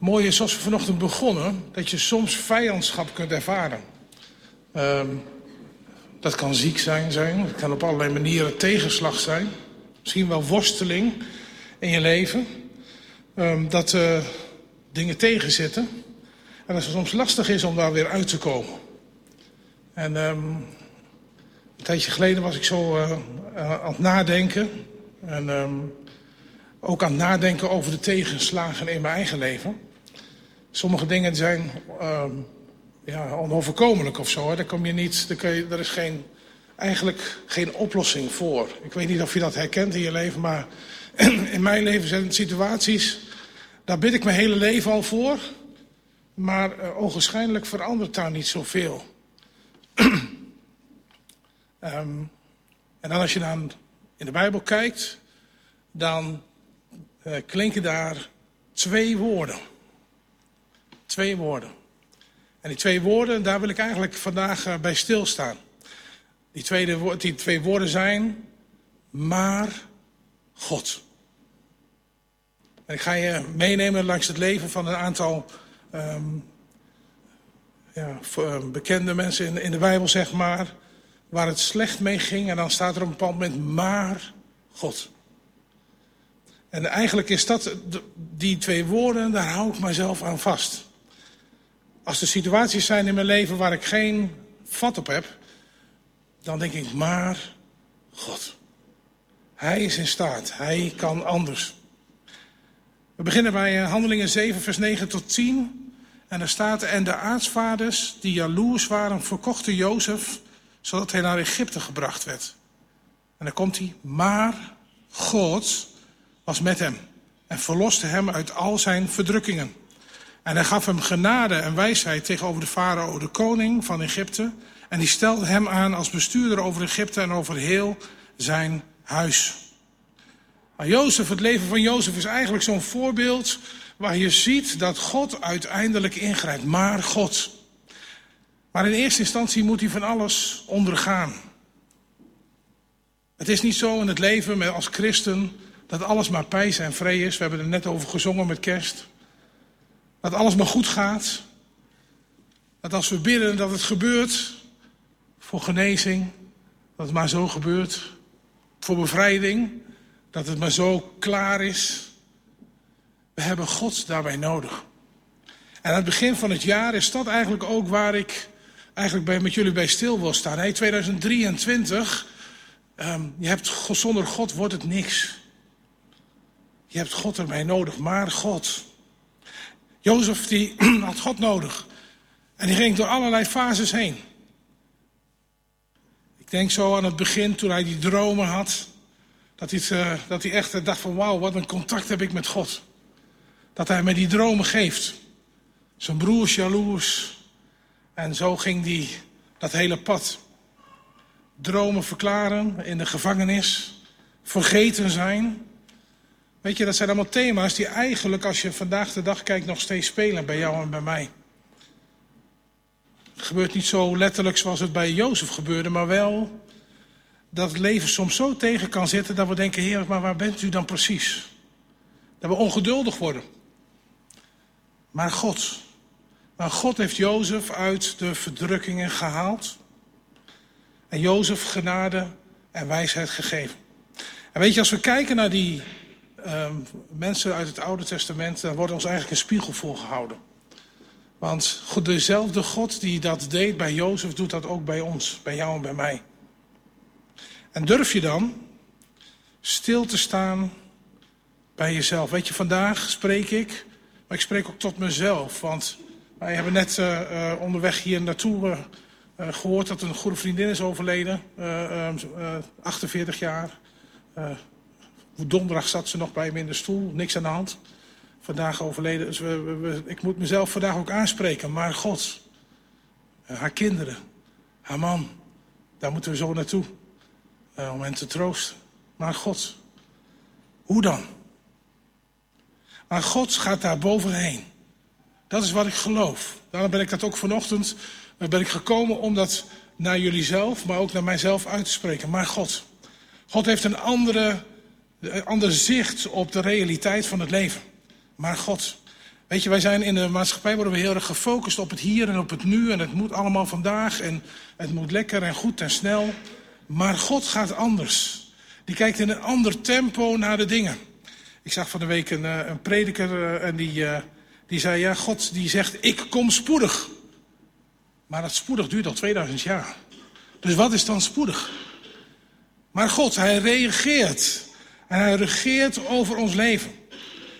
Mooi is zoals we vanochtend begonnen, dat je soms vijandschap kunt ervaren. Ehm, dat kan ziek zijn, zijn, dat kan op allerlei manieren tegenslag zijn. Misschien wel worsteling in je leven. Ehm, dat uh, dingen tegenzitten. En dat het soms lastig is om daar weer uit te komen. En um, een tijdje geleden was ik zo uh, aan het nadenken. En ook aan het nadenken over de tegenslagen in mijn eigen leven. Sommige dingen zijn um, ja, onoverkomelijk of zo. Hè. Daar kom je niet, daar, kun je, is geen, eigenlijk geen oplossing voor. Ik weet niet of je dat herkent in je leven, maar in mijn leven zijn het situaties... daar bid ik mijn hele leven al voor. Maar uh, ogenschijnlijk verandert daar niet zoveel. um, en dan als je dan in de Bijbel kijkt, dan uh, klinken daar twee woorden. Twee woorden. En die twee woorden, daar wil ik eigenlijk vandaag uh, bij stilstaan. Die, die twee woorden zijn, maar God. En ik ga je meenemen langs het leven van een aantal um, ja, bekende mensen in, in de Bijbel, zeg maar, waar het slecht mee ging. En dan staat er op een bepaald moment, maar God. En eigenlijk is dat, die twee woorden, daar hou ik mezelf aan vast. Als er situaties zijn in mijn leven waar ik geen vat op heb, dan denk ik, maar God. Hij is in staat, hij kan anders. We beginnen bij eh, Handelingen 7, vers 9 tot 10. En er staat, en de aartsvaders die jaloers waren, verkochten Jozef, zodat hij naar Egypte gebracht werd. En dan komt hij, maar God was met hem en verloste hem uit al zijn verdrukkingen. En hij gaf hem genade en wijsheid tegenover de farao, de koning van Egypte. En die stelde hem aan als bestuurder over Egypte en over heel zijn huis. Maar Jozef, het leven van Jozef is eigenlijk zo'n voorbeeld waar je ziet dat God uiteindelijk ingrijpt. Maar God. Maar in eerste instantie moet hij van alles ondergaan. Het is niet zo in het leven als christen dat alles maar pijs en vree is. We hebben er net over gezongen met kerst. Dat alles maar goed gaat. Dat als we bidden dat het gebeurt voor genezing, dat het maar zo gebeurt. Voor bevrijding, dat het maar zo klaar is. We hebben God daarbij nodig. En aan het begin van het jaar is dat eigenlijk ook waar ik eigenlijk bij, met jullie bij stil wil staan. Hey, 2023, um, je hebt, zonder God wordt het niks. Je hebt God erbij nodig, maar God. Jozef die had God nodig. En die ging door allerlei fases heen. Ik denk zo aan het begin toen hij die dromen had. Dat hij, uh, dat hij echt dacht van wauw, wat een contact heb ik met God. Dat hij me die dromen geeft. Zijn broer is jaloers. En zo ging hij dat hele pad. Dromen verklaren in de gevangenis. Vergeten zijn. Weet je, dat zijn allemaal thema's die eigenlijk, als je vandaag de dag kijkt, nog steeds spelen bij jou en bij mij. Het gebeurt niet zo letterlijk zoals het bij Jozef gebeurde, maar wel dat het leven soms zo tegen kan zitten dat we denken, heer, maar waar bent u dan precies? Dat we ongeduldig worden. Maar God, maar God heeft Jozef uit de verdrukkingen gehaald. En Jozef genade en wijsheid gegeven. En weet je, als we kijken naar die um, mensen uit het Oude Testament, dan wordt ons eigenlijk een spiegel voorgehouden. Want dezelfde God die dat deed bij Jozef, doet dat ook bij ons, bij jou en bij mij. En durf je dan stil te staan bij jezelf? Weet je, vandaag spreek ik, maar ik spreek ook tot mezelf. Want wij hebben net uh, uh, onderweg hier naartoe uh, gehoord dat een goede vriendin is overleden. 48 jaar. Donderdag zat ze nog bij hem in de stoel, niks aan de hand. Vandaag overleden. Dus ik moet mezelf vandaag ook aanspreken. Maar God, haar kinderen, haar man, daar moeten we zo naartoe. Om hen te troosten. Maar God, hoe dan? Maar God gaat daar bovenheen. Dat is wat ik geloof. Daarom ben ik dat ook vanochtend ben ik gekomen om dat naar jullie zelf, maar ook naar mijzelf uit te spreken. Maar God, God heeft een andere een ander zicht op de realiteit van het leven. Maar God, Weet je, wij zijn in de maatschappij worden we heel erg gefocust op het hier en op het nu. En het moet allemaal vandaag en het moet lekker en goed en snel. Maar God gaat anders. Die kijkt in een ander tempo naar de dingen. Ik zag van de week een, eh, een prediker en die, die zei, ja, God die zegt, ik kom spoedig. Maar dat spoedig duurt al 2000 jaar. Dus wat is dan spoedig? Maar God, hij reageert. En hij regeert over ons leven.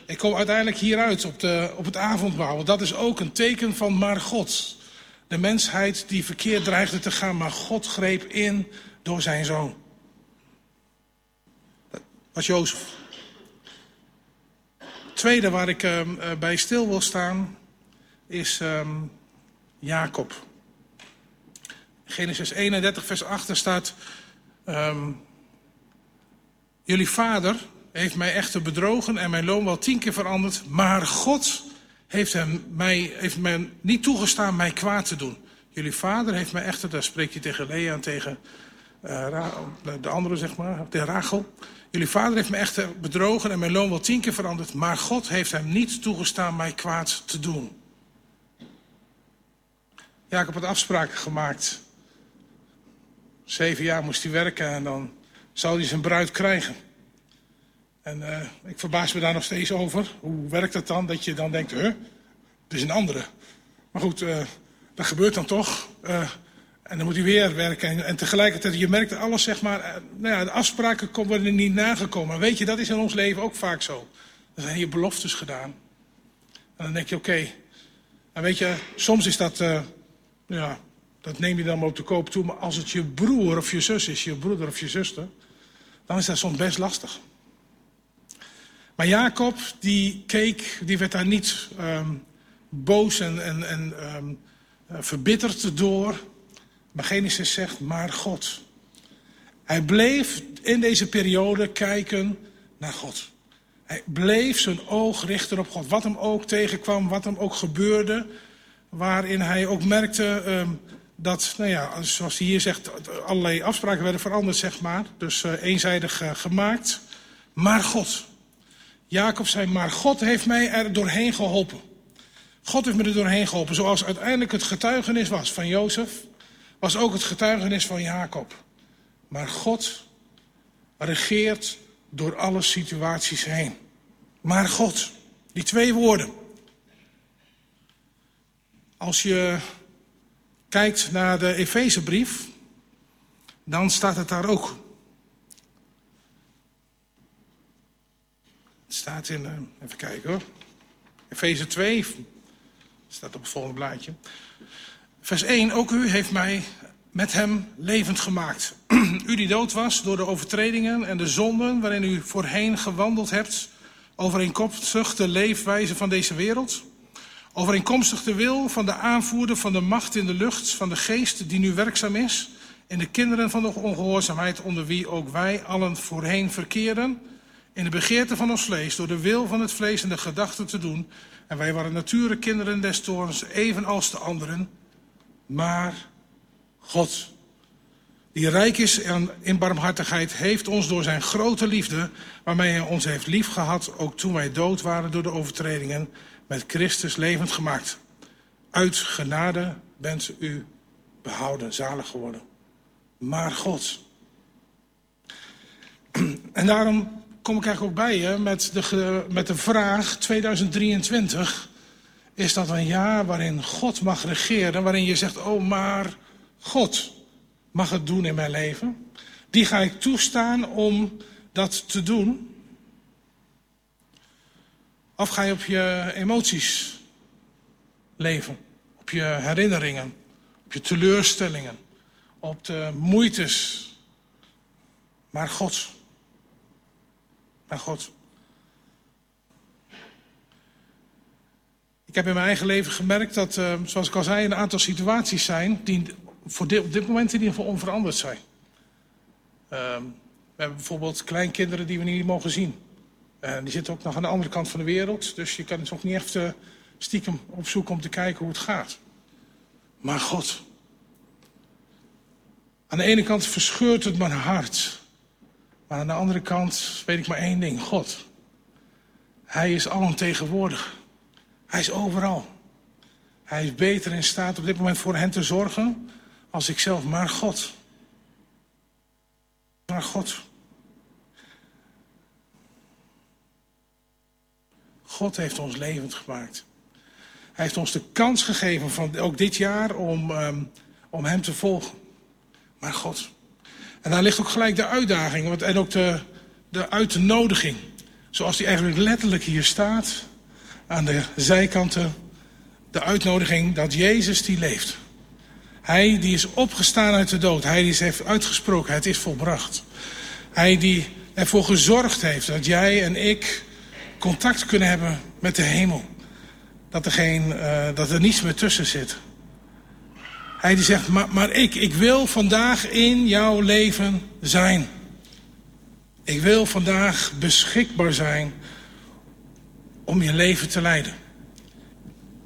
Ik kom uiteindelijk hieruit op, de, op het avondmaal. Want dat is ook een teken van maar God. De mensheid die verkeerd dreigde te gaan, maar God greep in door zijn zoon. Dat was Jozef. Tweede waar ik uh, bij stil wil staan is uh, Jacob. Genesis 31, vers 8 staat... Um, Jullie vader heeft mij echter bedrogen en mijn loon wel tien keer veranderd. Maar God heeft, hem, mij, heeft mij niet toegestaan mij kwaad te doen. Jullie vader heeft mij echter, daar spreekt hij tegen Lea en tegen uh, de andere, zeg maar, tegen Rachel. Jullie vader heeft me echter bedrogen en mijn loon wel tien keer veranderd. Maar God heeft hem niet toegestaan mij kwaad te doen. Jacob had afspraken gemaakt. Zeven jaar moest hij werken en dan zou hij zijn bruid krijgen. En uh, ik verbaas me daar nog steeds over. Hoe werkt het dan dat je dan denkt, huh, het is een andere. Maar goed, uh, dat gebeurt dan toch. Uh, en dan moet hij weer werken. En, en tegelijkertijd, je merkt alles, zeg maar, nou ja, de afspraken worden niet nagekomen. Weet je, dat is in ons leven ook vaak zo. Er zijn hier beloftes gedaan. En dan denk je, oké. En weet je, soms is dat, ja, dat neem je dan maar op de koop toe. Maar als het je broer of je zus is, je broeder of je zuster, dan is dat soms best lastig. Maar Jacob, die keek, die werd daar niet um, boos en, en, en um, verbitterd door. Maar Genesis zegt, maar God. Hij bleef in deze periode kijken naar God. Hij bleef zijn oog richten op God. Wat hem ook tegenkwam, wat hem ook gebeurde. Waarin hij ook merkte um, dat, nou ja, zoals hij hier zegt, allerlei afspraken werden veranderd, zeg maar. Dus uh, eenzijdig uh, gemaakt. Maar God. Jacob zei, maar God heeft mij er doorheen geholpen. God heeft me er doorheen geholpen. Zoals uiteindelijk het getuigenis was van Jozef, was ook het getuigenis van Jacob. Maar God regeert door alle situaties heen. Maar God, die twee woorden. Als je kijkt naar de Efezebrief, dan staat het daar ook. Het staat in, uh, even kijken hoor. Efeze 2, staat op het volgende blaadje. Vers 1, ook u heeft mij met hem levend gemaakt. u die dood was door de overtredingen en de zonden waarin u voorheen gewandeld hebt, overeenkomstig de leefwijze van deze wereld, overeenkomstig de wil van de aanvoerder van de macht in de lucht, van de geest die nu werkzaam is, in de kinderen van de ongehoorzaamheid onder wie ook wij allen voorheen verkeerden, in de begeerte van ons vlees, door de wil van het vlees en de gedachten te doen. En wij waren natuurlijk kinderen des toorns, evenals de anderen. Maar God, die rijk is in barmhartigheid, heeft ons door zijn grote liefde, waarmee hij ons heeft liefgehad, ook toen wij dood waren door de overtredingen, met Christus levend gemaakt. Uit genade bent u behouden, zalig geworden. Maar God. En daarom kom ik eigenlijk ook bij je met de, met de vraag 2023. Is dat een jaar waarin God mag regeren, waarin je zegt, oh maar God mag het doen in mijn leven. Die ga ik toestaan om dat te doen. Of ga je op je emoties leven, op je herinneringen, op je teleurstellingen, op de moeites. Maar God, naar God. Ik heb in mijn eigen leven gemerkt dat, uh, zoals ik al zei, een aantal situaties zijn die voor op dit moment in ieder geval onveranderd zijn. Uh, we hebben bijvoorbeeld kleinkinderen die we niet mogen zien. Uh, die zitten ook nog aan de andere kant van de wereld, dus je kan het ook niet even stiekem opzoeken om te kijken hoe het gaat. Maar God. Aan de ene kant verscheurt het mijn hart maar aan de andere kant weet ik maar één ding: God. Hij is alomtegenwoordig. Hij is overal. Hij is beter in staat op dit moment voor hen te zorgen als ikzelf, maar God. Maar God. God heeft ons levend gemaakt. Hij heeft ons de kans gegeven van ook dit jaar om, um, om Hem te volgen. Maar God. En daar ligt ook gelijk de uitdaging en ook de, de uitnodiging. Zoals die eigenlijk letterlijk hier staat. Aan de zijkanten. De uitnodiging dat Jezus die leeft. Hij die is opgestaan uit de dood. Hij die heeft uitgesproken. Het is volbracht. Hij die ervoor gezorgd heeft dat jij en ik contact kunnen hebben met de hemel. Dat er, geen, uh, dat er niets meer tussen zit. Hij die zegt, maar, maar ik, ik wil vandaag in jouw leven zijn. Ik wil vandaag beschikbaar zijn om je leven te leiden.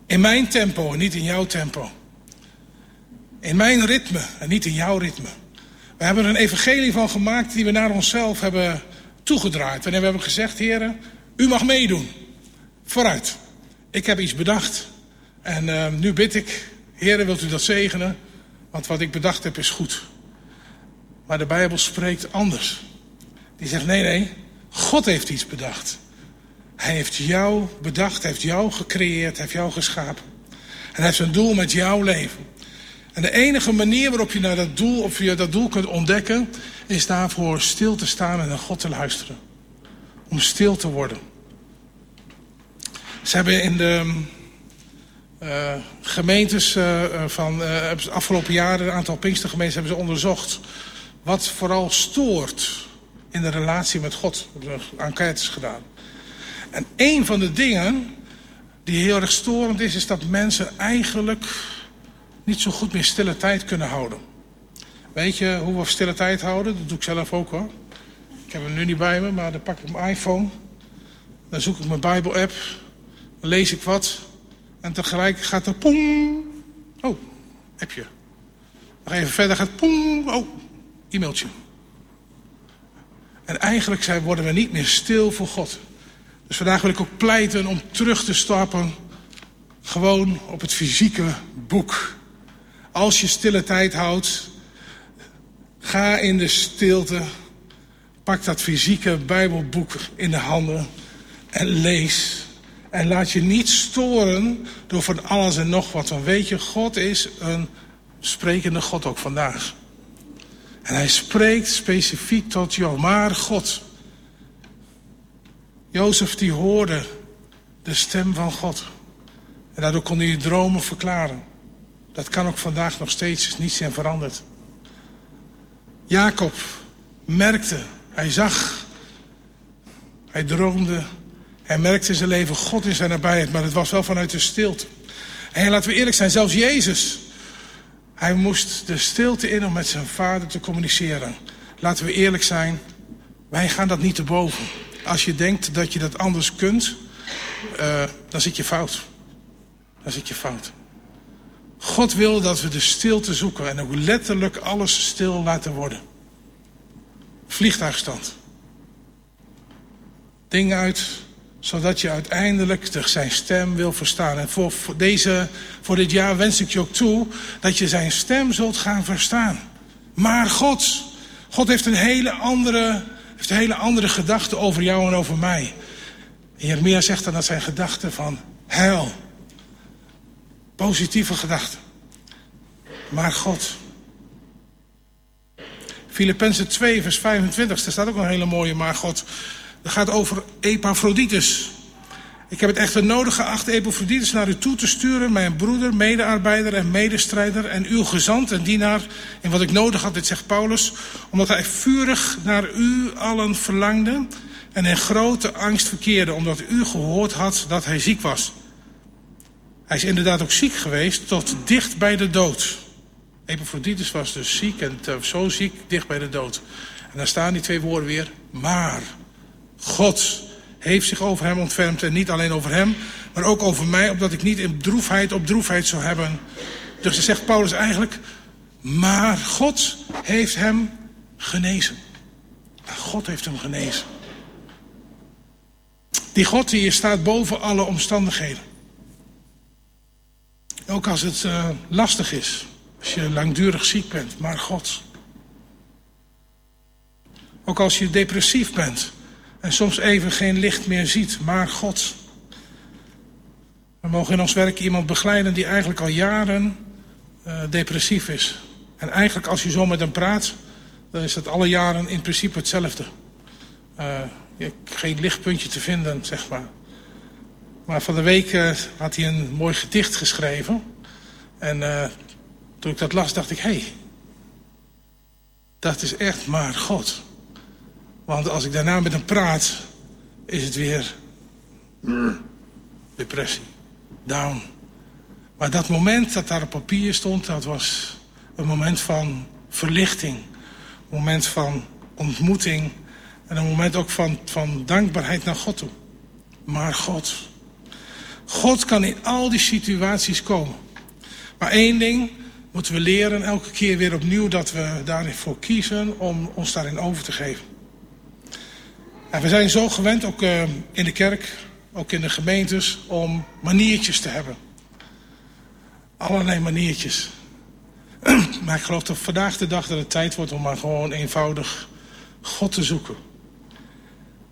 In mijn tempo en niet in jouw tempo. In mijn ritme en niet in jouw ritme. We hebben er een evangelie van gemaakt die we naar onszelf hebben toegedraaid. Wanneer we hebben gezegd, heren, u mag meedoen. Vooruit. Ik heb iets bedacht. En uh, nu bid ik, heren, wilt u dat zegenen? Want wat ik bedacht heb is goed. Maar de Bijbel spreekt anders. Die zegt, nee, nee, God heeft iets bedacht. Hij heeft jou bedacht, heeft jou gecreëerd, heeft jou geschapen. En hij heeft een doel met jouw leven. En de enige manier waarop je naar dat doel, of je dat doel kunt ontdekken, is daarvoor stil te staan en naar God te luisteren. Om stil te worden. Ze hebben in de uh, gemeentes uh, van uh, afgelopen jaren, een aantal Pinkstergemeenten, hebben ze onderzocht wat vooral stoort in de relatie met God. We hebben enquêtes gedaan. En een van de dingen die heel erg storend is, is dat mensen eigenlijk niet zo goed meer stille tijd kunnen houden. Weet je hoe we stille tijd houden? Dat doe ik zelf ook hoor. Ik heb hem nu niet bij me, maar dan pak ik mijn iPhone. Dan zoek ik mijn Bijbel-app. Dan lees ik wat. En tegelijk gaat er pong. Oh, appje. Nog even verder gaat pong. Oh, e-mailtje. En eigenlijk zijn, worden we niet meer stil voor God. Dus vandaag wil ik ook pleiten om terug te stappen. Gewoon op het fysieke boek. Als je stille tijd houdt, ga in de stilte. Pak dat fysieke Bijbelboek in de handen en lees. En laat je niet storen door van alles en nog wat. Want weet je, God is een sprekende God ook vandaag. En hij spreekt specifiek tot jou. Maar God. Jozef die hoorde de stem van God. En daardoor kon hij dromen verklaren. Dat kan ook vandaag nog steeds niet zijn veranderd. Jacob merkte, hij zag, hij droomde, hij merkte in zijn leven God in zijn nabijheid, maar het was wel vanuit de stilte. En laten we eerlijk zijn, zelfs Jezus, hij moest de stilte in om met zijn vader te communiceren. Laten we eerlijk zijn, wij gaan dat niet te boven. Als je denkt dat je dat anders kunt, uh, dan zit je fout. Dan zit je fout. God wil dat we de stilte zoeken en ook letterlijk alles stil laten worden. Vliegtuigstand. Ding uit, zodat je uiteindelijk zijn stem wil verstaan. En voor, deze, voor dit jaar wens ik je ook toe dat je zijn stem zult gaan verstaan. Maar God, God heeft een hele andere, heeft hele andere gedachte over jou en over mij. En Jeremia zegt dan dat zijn gedachten van heil Positieve gedachten. Maar God. Filippenzen 2, vers 25, daar staat ook een hele mooie maar God. Dat gaat over Epaphroditus. Ik heb het echter nodig geacht Epaphroditus naar u toe te sturen, mijn broeder, medearbeider en medestrijder en uw gezant en dienaar in wat ik nodig had, dit zegt Paulus, omdat hij vurig naar u allen verlangde en in grote angst verkeerde, omdat u gehoord had dat hij ziek was. Hij is inderdaad ook ziek geweest tot dicht bij de dood. Epaphroditus was dus ziek en zo ziek dicht bij de dood. En daar staan die twee woorden weer. Maar God heeft zich over hem ontfermd. En niet alleen over hem, maar ook over mij. Opdat ik niet in droefheid op droefheid zou hebben. Dus dan zegt Paulus eigenlijk. Maar God heeft hem genezen. God heeft hem genezen. Die God die staat boven alle omstandigheden. Ook als het uh, lastig is. Als je langdurig ziek bent. Maar God. Ook als je depressief bent. En soms even geen licht meer ziet. Maar God. We mogen in ons werk iemand begeleiden die eigenlijk al jaren uh, depressief is. En eigenlijk als je zo met hem praat, dan is het alle jaren in principe hetzelfde. Uh, geen lichtpuntje te vinden, zeg maar. Maar van de week uh, had hij een mooi gedicht geschreven. En toen ik dat las, dacht ik, hé, hey, dat is echt maar God. Want als ik daarna met hem praat, is het weer depressie, down. Maar dat moment dat daar op papier stond, dat was een moment van verlichting. Een moment van ontmoeting. En een moment ook van, van dankbaarheid naar God toe. Maar God. God kan in al die situaties komen. Maar één ding moeten we leren, elke keer weer opnieuw, dat we daarvoor kiezen om ons daarin over te geven. En we zijn zo gewend, ook uh, in de kerk, ook in de gemeentes, om maniertjes te hebben. Allerlei maniertjes. maar ik geloof dat vandaag de dag dat het tijd wordt om maar gewoon eenvoudig God te zoeken.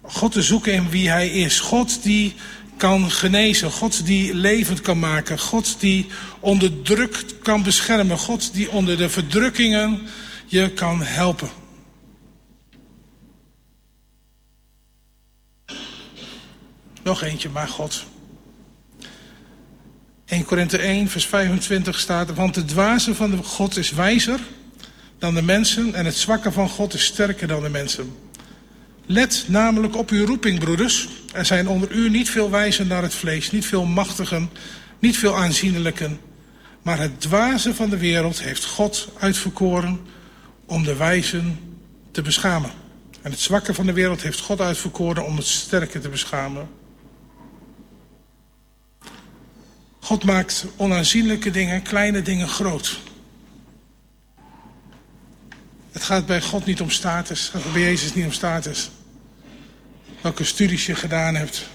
God te zoeken in wie hij is. God die kan genezen. God die levend kan maken. God die onder druk kan beschermen. God die onder de verdrukkingen je kan helpen. Nog eentje, maar God. 1 Korinthe 1, vers 25 staat... Want de dwaze van de God is wijzer dan de mensen... en het zwakke van God is sterker dan de mensen. Let namelijk op uw roeping, broeders. Er zijn onder u niet veel wijzen naar het vlees, niet veel machtigen, niet veel aanzienlijken. Maar het dwaze van de wereld heeft God uitverkoren om de wijzen te beschamen. En het zwakke van de wereld heeft God uitverkoren om het sterke te beschamen. God maakt onaanzienlijke dingen, kleine dingen groot. Het gaat bij God niet om status. Het gaat bij Jezus niet om status. Welke studies je gedaan hebt.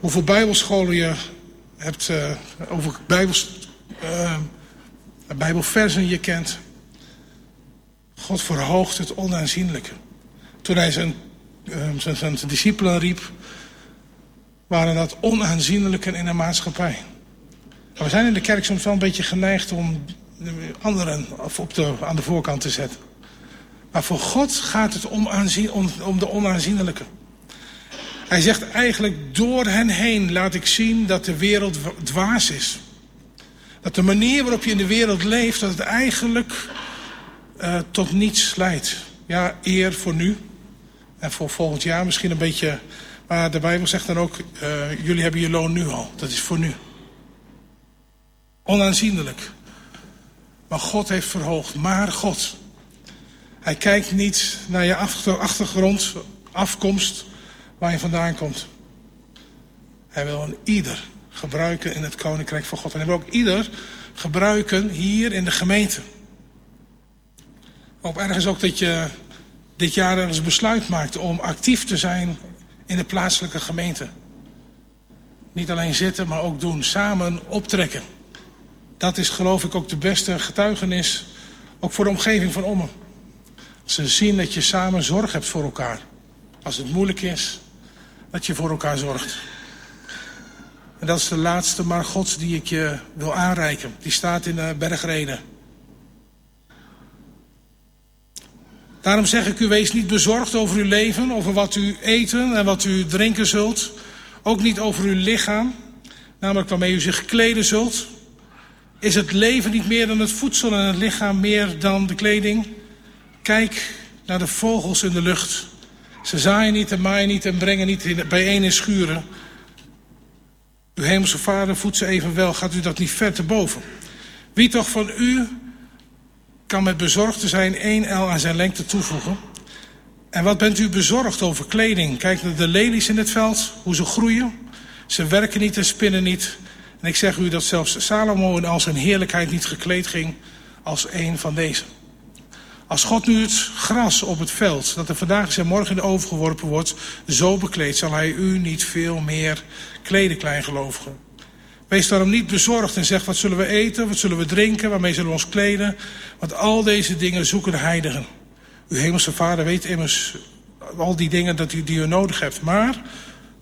Hoeveel bijbelscholen je hebt. Uh, hoeveel bijbels, uh, bijbelversen je kent. God verhoogt het onaanzienlijke. Toen hij zijn, uh, zijn, zijn discipelen riep... waren dat onaanzienlijken in de maatschappij. we zijn in de kerk soms wel een beetje geneigd om anderen op de, aan de voorkant te zetten. Maar voor God gaat het om, aanzien, om, de onaanzienlijke. Hij zegt eigenlijk, door hen heen laat ik zien dat de wereld dwaas is. Dat de manier waarop je in de wereld leeft, dat het eigenlijk uh, tot niets leidt. Ja, eer voor nu. En voor volgend jaar misschien een beetje... Maar de Bijbel zegt dan ook, uh, jullie hebben je loon nu al. Dat is voor nu. Onaanzienlijk. Maar God heeft verhoogd. Maar God. Hij kijkt niet naar je achtergrond, afkomst, waar je vandaan komt. Hij wil een ieder gebruiken in het koninkrijk van God. En hij wil ook ieder gebruiken hier in de gemeente. Op ergens ook dat je dit jaar ergens besluit maakt om actief te zijn in de plaatselijke gemeente. Niet alleen zitten, maar ook doen. Samen optrekken. Dat is geloof ik ook de beste getuigenis, ook voor de omgeving van Ommen. Ze zien dat je samen zorg hebt voor elkaar. Als het moeilijk is, dat je voor elkaar zorgt. En dat is de laatste maar gods die ik je wil aanreiken. Die staat in de bergreden. Daarom zeg ik u, wees niet bezorgd over uw leven, over wat u eten en wat u drinken zult. Ook niet over uw lichaam, namelijk waarmee u zich kleden zult. Is het leven niet meer dan het voedsel en het lichaam meer dan de kleding? Kijk naar de vogels in de lucht. Ze zaaien niet en maaien niet en brengen niet bijeen in schuren. Uw hemelse vader voedt ze evenwel. Gaat u dat niet ver te boven? Wie toch van u kan met bezorgd zijn één el aan zijn lengte toevoegen? En wat bent u bezorgd over kleding? Kijk naar de lelies in het veld, hoe ze groeien. Ze werken niet en spinnen niet. En ik zeg u dat zelfs Salomo in al zijn heerlijkheid niet gekleed ging als een van deze. Als God nu het gras op het veld, dat er vandaag is en morgen in de oven geworpen wordt, zo bekleedt, zal hij u niet veel meer kleden, kleingelovigen. Wees daarom niet bezorgd en zeg wat zullen we eten, wat zullen we drinken, waarmee zullen we ons kleden. Want al deze dingen zoeken de heiligen. Uw hemelse vader weet immers al die dingen dat u, die u nodig hebt. Maar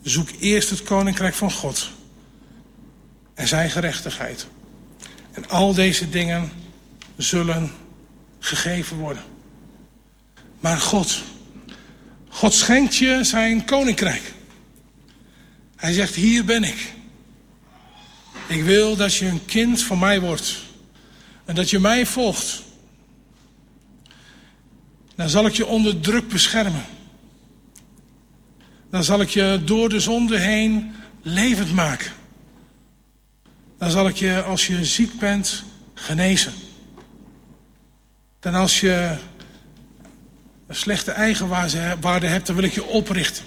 zoek eerst het koninkrijk van God en zijn gerechtigheid. En al deze dingen zullen gegeven worden. Maar God, God schenkt je zijn koninkrijk. Hij zegt, hier ben ik. Ik wil dat je een kind van mij wordt. En dat je mij volgt. Dan zal ik je onder druk beschermen. Dan zal ik je door de zonde heen levend maken. Dan zal ik je, als je ziek bent, genezen. Dan als je een slechte eigenwaarde hebt, dan wil ik je oprichten.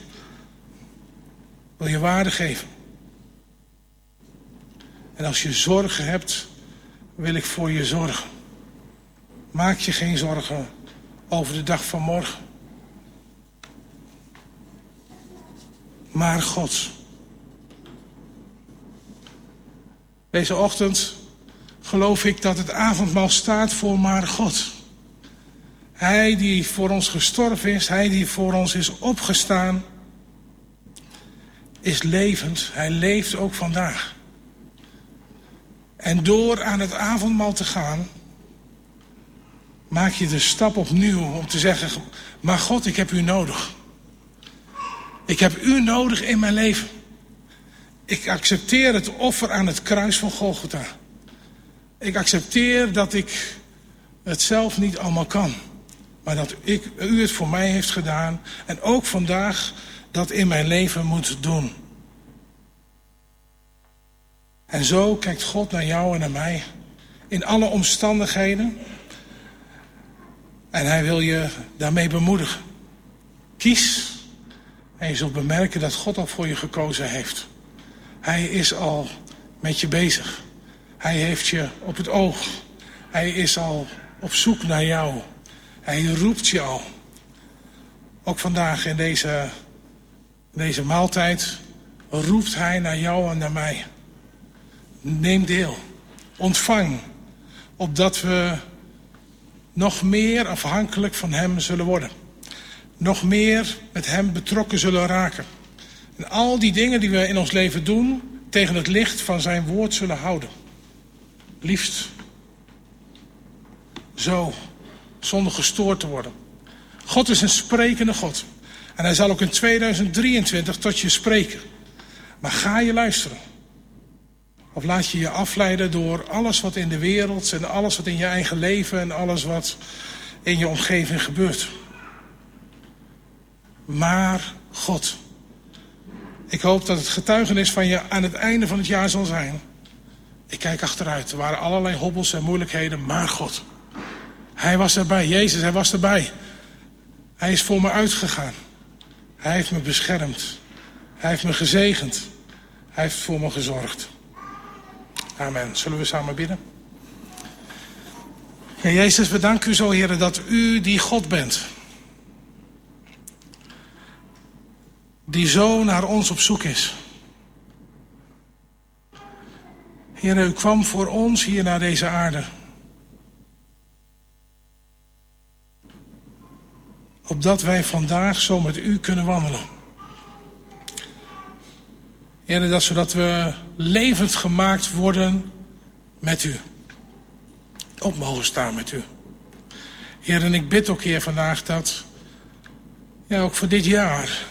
Wil je waarde geven. En als je zorgen hebt, wil ik voor je zorgen. Maak je geen zorgen over de dag van morgen. Maar God. Deze ochtend geloof ik dat het avondmaal staat voor maar God. Hij die voor ons gestorven is, hij die voor ons is opgestaan, is levend. Hij leeft ook vandaag. En door aan het avondmaal te gaan, maak je de stap opnieuw om te zeggen, maar God, ik heb u nodig. Ik heb u nodig in mijn leven. Ik accepteer het offer aan het kruis van Golgotha. Ik accepteer dat ik het zelf niet allemaal kan. Maar dat ik, u het voor mij heeft gedaan. En ook vandaag dat in mijn leven moet doen. En zo kijkt God naar jou en naar mij. In alle omstandigheden. En hij wil je daarmee bemoedigen. Kies. En je zult bemerken dat God al voor je gekozen heeft. Hij is al met je bezig. Hij heeft je op het oog. Hij is al op zoek naar jou. Hij roept je al. Ook vandaag in deze, deze maaltijd roept hij naar jou en naar mij. Neem deel. Ontvang. Opdat we nog meer afhankelijk van hem zullen worden. Nog meer met hem betrokken zullen raken. En al die dingen die we in ons leven doen, tegen het licht van zijn woord zullen houden. Liefst. Zo, zonder gestoord te worden. God is een sprekende God. En hij zal ook in 2023 tot je spreken. Maar ga je luisteren? Of laat je je afleiden door alles wat in de wereld en alles wat in je eigen leven en alles wat in je omgeving gebeurt? Maar God. Ik hoop dat het getuigenis van je aan het einde van het jaar zal zijn. Ik kijk achteruit. Er waren allerlei hobbels en moeilijkheden, maar God. Hij was erbij. Jezus, hij was erbij. Hij is voor me uitgegaan. Hij heeft me beschermd. Hij heeft me gezegend. Hij heeft voor me gezorgd. Amen. Zullen we samen bidden? Heer Jezus, we danken u zo, Heer, dat u die God bent. Die zo naar ons op zoek is. Heer, u kwam voor ons hier naar deze aarde. Opdat wij vandaag zo met u kunnen wandelen. Heer, dat zodat we levend gemaakt worden met u. Op mogen staan met u. Heer, en ik bid ook, Heer, vandaag dat, ja, ook voor dit jaar,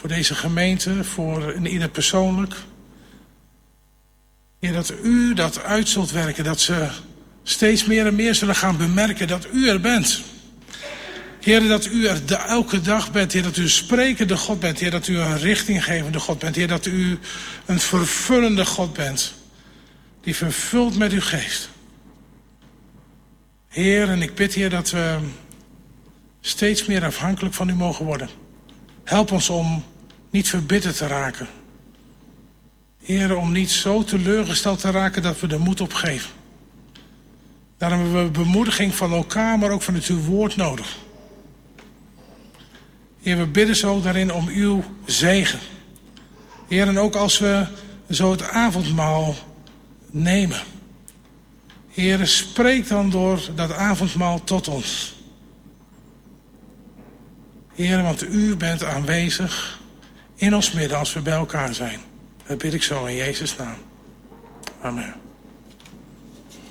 voor deze gemeente, voor ieder persoonlijk. Heer, dat u dat uit zult werken, dat ze steeds meer en meer zullen gaan bemerken dat u er bent. Heer, dat u er de, elke dag bent. Heer, dat u een sprekende God bent. Heer, dat u een richtinggevende God bent. Heer, dat u een vervullende God bent. Die vervult met uw geest. Heer, en ik bid, Heer, dat we steeds meer afhankelijk van u mogen worden. Help ons om niet verbitterd te raken. Heer, om niet zo teleurgesteld te raken dat we de moed opgeven. Daarom hebben we bemoediging van elkaar, maar ook van het uw woord nodig. Heer, we bidden zo daarin om uw zegen. Heer, en ook als we zo het avondmaal nemen. Heere, spreek dan door dat avondmaal tot ons. Heer, want u bent aanwezig in ons midden als we bij elkaar zijn. Dat bid ik zo in Jezus' naam. Amen.